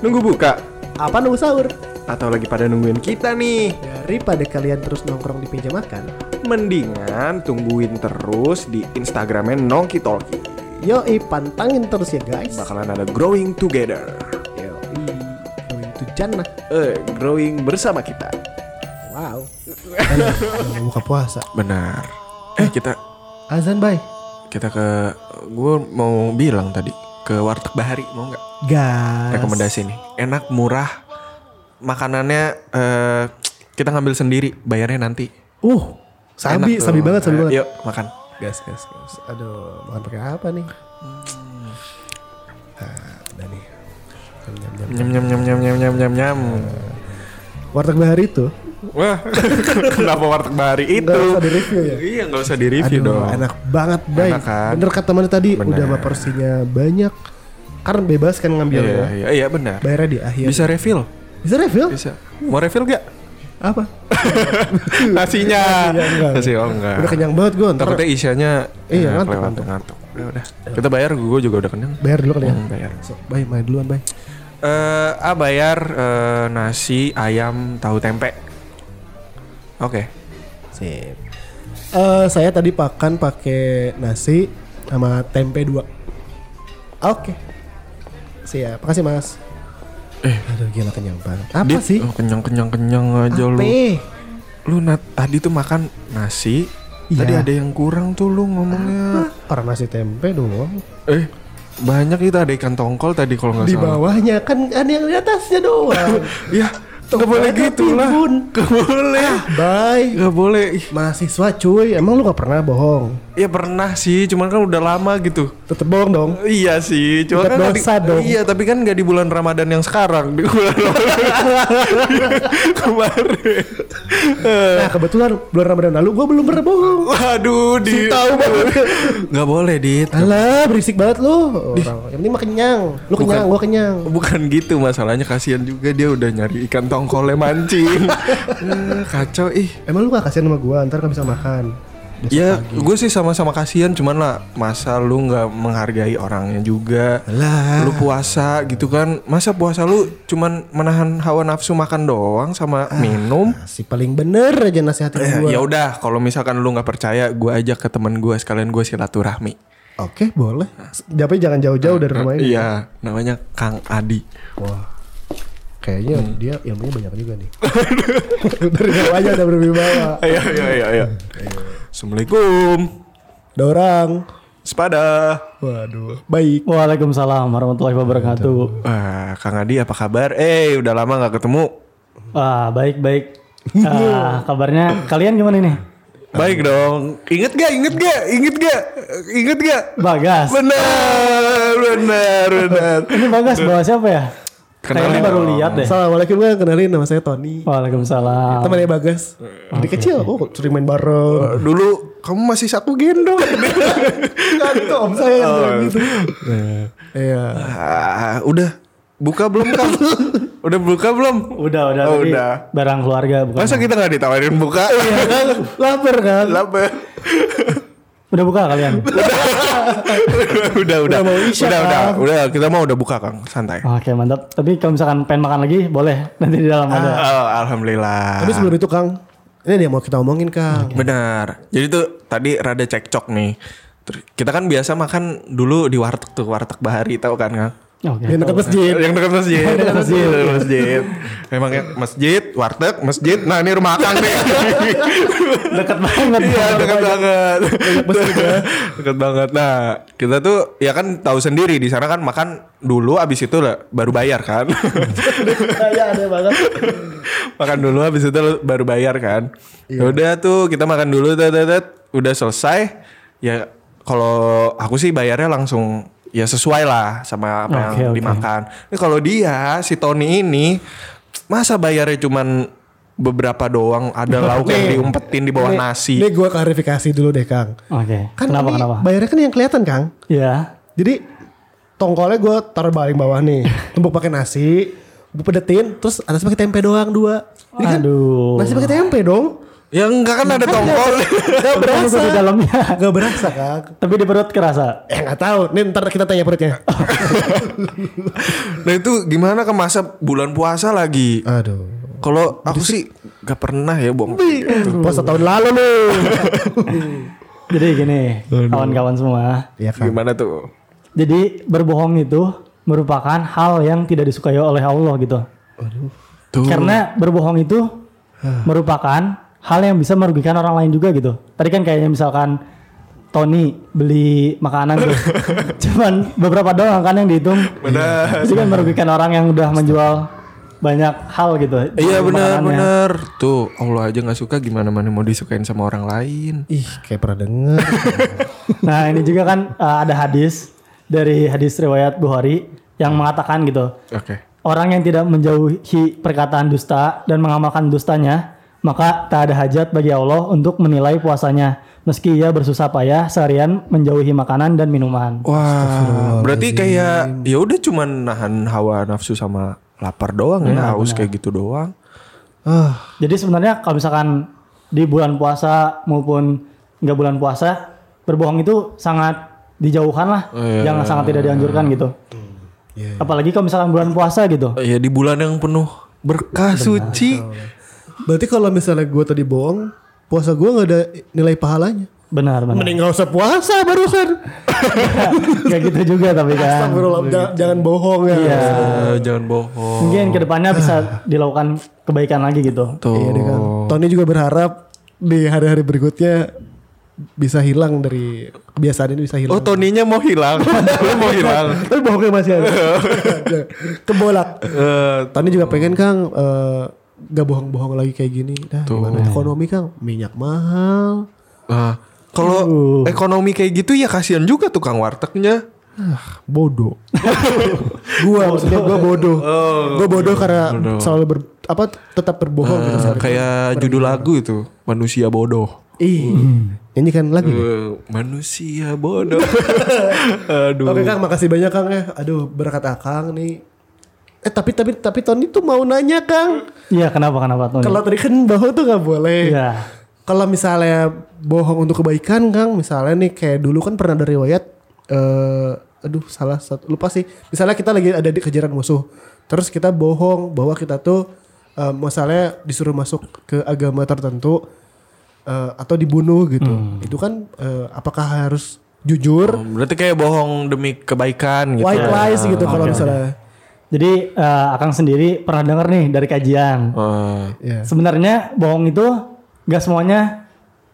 Nunggu buka? Apa nunggu sahur? Atau lagi pada nungguin kita nih? Daripada kalian terus nongkrong di meja makan, Mendingan tungguin terus di Instagramnya Nongki Talki. yoi pantangin terus ya guys. Bakalan ada growing together. Yoi, going to jannah. Eh, growing bersama kita. Wow. Mau buka puasa. Benar. Eh, kita Azan bay. kita ke gue mau bilang tadi ke warteg Bahari mau nggak? Gas. Rekomendasi nih. Enak, murah. Makanannya eh kita ngambil sendiri, bayarnya nanti. Uh, sabi, Enak sabi tuh. banget, sabi Eh, banget. Yuk, makan. Gas, gas, gas. Aduh, makan pakai apa nih? Ah, udah nih. Nyam, nyam, nyam. Nyam nyam nyam nyam nyam nyam nyam. Warteg Bahari itu Wah, kenapa warteg Bahari itu? nggak usah di review ya. Iya, nggak usah di review Aduh, dong. enak banget, Bay. Enak kan? Bener kata mana tadi, Bener. udah porsinya banyak. Karena bebas kan Iya, ngambilnya. iya, iya benar. Bayarnya di akhir. Bisa refill. Bisa refill? Bisa. Mau refill gak? Apa? Nasinya. Nasi oh enggak. Udah kenyang banget gue. Ntar Takutnya isianya Iya, ya, ngantuk, kelewat ngantuk. ngantuk. Udah, udah. Kita bayar, gue juga udah kenyang. bayar dulu kali ya. Hmm, bayar. So, bay, main duluan, bay. Eh, ah bayar eh, nasi, ayam, tahu tempe. Oke. Sip. Eh, saya tadi makan pakai nasi sama tempe dua. Oke. Siap. Makasih, Mas. Eh. Aduh, gila kenyang banget. Apa Dit, sih? oh, kenyang kenyang kenyang aja lu. Apa? Lu nat, tadi tuh makan nasi. Iya. Tadi ada yang kurang tuh lu ngomongnya. Orang nasi tempe doang. Eh, banyak itu ada ikan tongkol tadi kalau nggak Di salah. bawahnya kan ada yang di atasnya doang. Ya, nggak boleh gitu lah. Nggak boleh. Bye. Nggak boleh. Mahasiswa cuy, emang lu gak pernah bohong? Ya pernah sih, cuman kan udah lama gitu. Tetep bohong dong. Iya sih, cuma kan dosa dong. Iya, tapi kan nggak di bulan Ramadan yang sekarang, di bulan kemarin. Nah kebetulan bulan Ramadan lalu gue belum pernah bohong. Waduh, di tahu banget. nggak boleh dit. Alah berisik banget lu. Orang. Yang penting mah kenyang. Lu Bukan. kenyang, gue kenyang. Bukan gitu masalahnya kasihan juga dia udah nyari ikan tongkolnya mancing. Eh, Kacau ih. Emang lu gak kasihan sama gue, ntar gak bisa makan. Ya, gue sih sama-sama kasihan, cuman lah masa lu nggak menghargai orangnya juga. Lah. Lu puasa gitu kan, masa puasa lu cuman menahan hawa nafsu makan doang sama minum? Si paling bener aja nasihatin Eh, gue. ya udah, kalau misalkan lu nggak percaya, gue ajak ke temen gue sekalian gue silaturahmi. Oke boleh. Tapi jangan jauh-jauh dari rumah ini. Iya, namanya Kang Adi. Wah. Kayaknya Hmm. dia ilmunya banyak juga nih. dari bawahnya ada berwibawa. Ayo, ayo, ayo, ayo. Assalamualaikum. Ada orang. Sepada. Waduh. Baik. Waalaikumsalam warahmatullahi wabarakatuh. Wah, Kang Adi apa kabar? Eh, udah lama nggak ketemu. Wah, baik baik. Ah, kabarnya kalian gimana nih? Baik dong. Ingat gak? Inget gak? Inget gak? Inget gak? Bagas. Benar, benar, benar. Ini Bagas bawa siapa ya? Kenalin Kayaknya baru lihat deh. Assalamualaikum gue kenalin nama saya Tony. Waalaikumsalam. Temannya Bagas. Di kecil, oh sering main bareng. Dulu kamu masih satu gendong. Enggak om saya yang bilang gitu. Iya. Ah, udah buka belum Kang? udah buka belum? Udah udah. Oh, tadi udah. Barang keluarga bukan. Masa kita nggak ditawarin buka? Lapar kan? Lapar. Udah buka kalian? udah, udah, mau isya, udah, udah, Kang. udah, kita mau udah buka Kang, santai. Oke mantap. Tapi kalau misalkan pengen makan lagi boleh. Nanti di dalam ada. Oh, alhamdulillah. Tapi sebelum itu Kang, ini dia mau kita omongin Kang. Benar. Jadi tuh tadi rada cekcok nih. Kita kan biasa makan dulu di warteg tuh, warteg Bahari tahu kan Kang? Oke. Yang dekat masjid. Yang dekat masjid. dekat masjid. Dekat masjid. Memang ya masjid, warteg, masjid. Nah ini rumah Kang nih. Dekat banget. Iya dekat banget. Dekat banget. Nah kita tuh ya kan tahu sendiri di sana kan makan dulu abis itu lah baru bayar kan. Kayak ada banget. makan dulu habis itu baru bayar kan. Iya. Ya Udah tuh kita makan dulu tet, tet. udah selesai. Ya kalau aku sih bayarnya langsung ya sesuai lah sama apa Oke, yang oke. dimakan. Ini kalau dia si Tony ini masa bayarnya cuman beberapa doang ada lauk yang diumpetin di bawah Ini- nasi. Ini gue klarifikasi dulu deh Kang. Oke. Kan kenapa kenapa? Bayarnya kan yang kelihatan Kang. Ya. Jadi tongkolnya gue taruh paling bawah nih. Tumpuk pakai nasi. Gue pedetin. Terus atas pakai tempe doang dua. Jadi kan Aduh. nasi pakai tempe dong. Ya enggak kan ada tongkol. Gak berasa. di dalamnya. Gak berasa kak. Tapi di perut kerasa. Eh nggak tahu. Nih ntar kita tanya perutnya. nah itu gimana kan masa bulan puasa lagi? Aduh. Kalau aku sih gak pernah ya, Bong. Puasa tahun lalu nih. Jadi gini, kawan-kawan semua. Iya kan. Gimana tuh? Jadi berbohong itu merupakan hal yang tidak disukai oleh Allah gitu. Tuh. Karena berbohong itu merupakan hal yang bisa merugikan orang lain juga gitu. Tadi kan kayaknya misalkan Tony beli makanan tuh. Cuman beberapa doang kan yang dihitung. Benar. Itu kan merugikan orang yang udah menjual banyak hal gitu. Iya benar benar. Tuh Allah aja nggak suka gimana mana mau disukain sama orang lain. Ih kayak pernah denger. Nah ini juga kan uh, ada hadis dari hadis riwayat Bukhari yang mengatakan gitu. Oke. Orang yang tidak menjauhi perkataan dusta dan mengamalkan dustanya, maka tak ada hajat bagi Allah untuk menilai puasanya. Meski ia bersusah payah seharian menjauhi makanan dan minuman. Wah, berarti kayak ya udah cuman nahan hawa nafsu sama lapar doang ya, haus kayak gitu doang. Ah, Jadi sebenarnya kalau misalkan di bulan puasa maupun nggak bulan puasa, berbohong itu sangat dijauhkan lah. Jangan sangat tidak dianjurkan gitu. Iya. Apalagi kalau misalkan bulan puasa gitu. Ya di bulan yang penuh berkah suci. Berarti kalau misalnya gue tadi bohong, puasa gue nggak ada nilai pahalanya. Benar, benar. Mending gak usah puasa barusan. Kayak gitu juga tapi kan. Astagfirullah, jangan, jangan bohong ya. Iya. Jangan bohong. Mungkin ke depannya bisa dilakukan kebaikan lagi gitu. Tuh. Iya deh kan. Tony juga berharap di hari-hari berikutnya bisa hilang dari kebiasaan ini bisa hilang. Oh, Toninya mau hilang. Lu mau hilang. Tapi bohongnya masih ada. Kebolak. Eh, Tony juga pengen Kang eh, gak bohong-bohong lagi kayak gini. Dah, gimana ekonomi Kang? Minyak mahal. nah, kalau ekonomi kayak gitu ya kasihan juga tukang wartegnya. Ah, bodoh. gua maksudnya gua bodoh. gua bodoh karena selalu ber, apa tetap berbohong gitu. Eh, kayak judul lagu itu, manusia bodoh. Ih, nyanyikan lagi. deh. Eh, manusia bodoh. Aduh. Oke Kang, makasih banyak Kang ya. Aduh, berkat Akang nih. Eh tapi tapi tapi Tony tuh mau nanya Kang. Iya, kenapa kenapa tuh? Kalau tadi kan bohong tuh nggak boleh. Iya. Kalau misalnya bohong untuk kebaikan Kang, misalnya nih kayak dulu kan pernah ada riwayat eh aduh salah satu lupa sih. Misalnya kita lagi ada di kejaran musuh. Terus kita bohong bahwa kita tuh eh, misalnya disuruh masuk ke agama tertentu eh, atau dibunuh gitu. Itu kan eh, apakah harus jujur, Oh, Berarti kayak bohong demi kebaikan gitu. white lies gitu kalau misalnya. Jadi eh, Akang sendiri pernah dengar nih dari kajian. Eh, Ya. Sebenarnya bohong itu nggak semuanya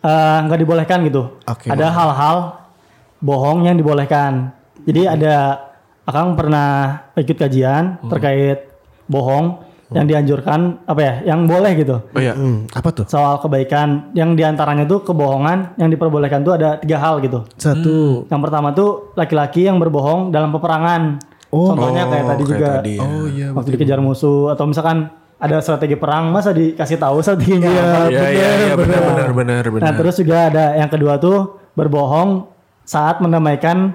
eh, nggak dibolehkan gitu. Oke. Ada hal-hal bohong yang dibolehkan. Jadi ada Akang pernah ikut kajian terkait bohong yang dianjurkan apa ya, yang boleh gitu. oh iya. Hmm, apa tuh? Soal kebaikan yang di antaranya tuh kebohongan yang diperbolehkan tuh ada tiga hal gitu. Satu. Yang pertama tuh laki-laki yang berbohong dalam peperangan. Oh. Contohnya kayak Oh, tadi kayak juga tadi ya. Oh iya. waktu dikejar musuh atau misalkan ada strategi perang masa dikasih tahu strateginya. Iya iya iya benar benar benar benar. Nah terus juga ada yang kedua tuh berbohong saat mendamaikan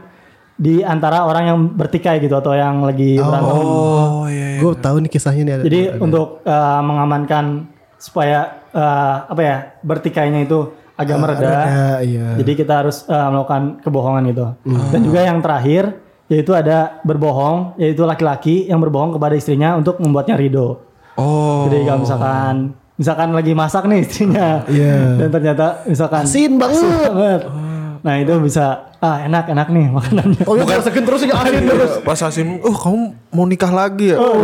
di antara orang yang bertikai gitu atau yang lagi berantem. Oh iya. iya. Gue tahu nih kisahnya nih ada. Jadi untuk uh, mengamankan supaya uh, apa ya bertikainya itu agak mereda. Ya, iya. Jadi kita harus uh, melakukan kebohongan gitu. Dan juga yang terakhir yaitu ada berbohong yaitu laki-laki yang berbohong kepada istrinya untuk membuatnya ridho. Oh. Jadi kalau misalkan misalkan lagi masak nih istrinya Iya. dan ternyata misalkan Asin banget. asin banget. Nah itu bisa ah enak enak nih makanannya. Oh, bukan sekin terus ya asin terus. Pas asin, oh kamu mau nikah lagi ya? Oh,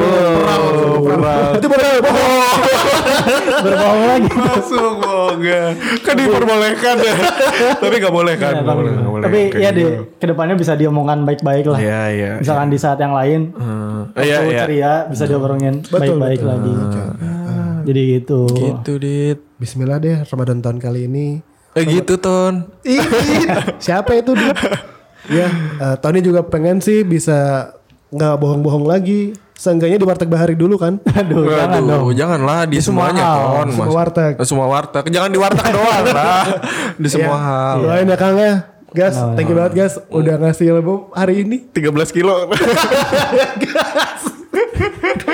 Itu benar. Berbohong lagi. Masuk boga. Kan diperbolehkan ya. Tapi gak boleh kan? Ya, Nggak tapi, boleh, boleh. tapi ya deh ke depannya bisa diomongkan baik-baik lah. Iya iya. Misalkan di saat yang lain waktu Iya iya. ceria bisa diomongin baik-baik lagi. Jadi gitu. Gitu dit. Bismillah deh Ramadan tahun kali ini. Eh gitu ton. Ih, siapa itu dia? ya, eh, Tony juga pengen sih bisa nggak bohong-bohong lagi. Seenggaknya di warteg bahari dulu kan. Aduh, jangan dong. Waduh, janganlah di, semua semuanya hal. ton. Semua Mas. warteg. Semua warteg. Jangan di warteg doang lah. Di semua hal. Doain ya Kang ya. Gas, thank you banget guys udah ngasih ilmu hari ini. 13 kilo.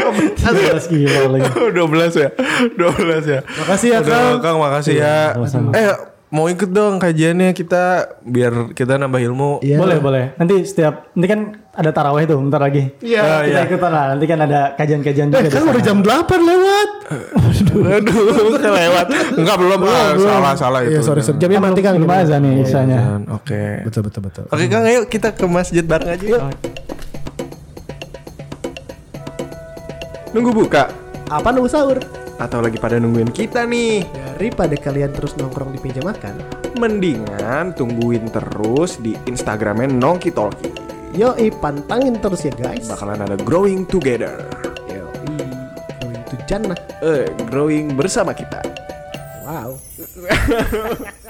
12 kilo lagi. 12 ya. 12 ya. Makasih ya, Udah, Kang. Kang, makasih ya. sama-sama. Eh, mau ikut dong kajiannya kita biar kita nambah ilmu. Iya. Boleh, boleh. Nanti setiap nanti kan ada taraweh tuh bentar lagi. Iya. Ah, Kita iya. ikutan lah. Nanti kan ada kajian-kajian juga. Eh kan udah jam 8 lewat. Aduh, kelewat. Enggak belum, ah, salah salah itu. Iya sorry sorry. Jamnya mati Kang. Belum aja nih isanya. Jangan, Oke. Betul betul betul. Oke Kang, ayo kita ke masjid bareng aja. Yuk. Nunggu buka Apa nunggu sahur? atau lagi pada nungguin kita nih? Daripada kalian terus nongkrong di meja makan, Mendingan tungguin terus di Instagramnya Nongki Talki. yoi pantangin terus ya guys. Bakalan ada growing together. Yoi, going to jannah. Eh, growing bersama kita. Wow.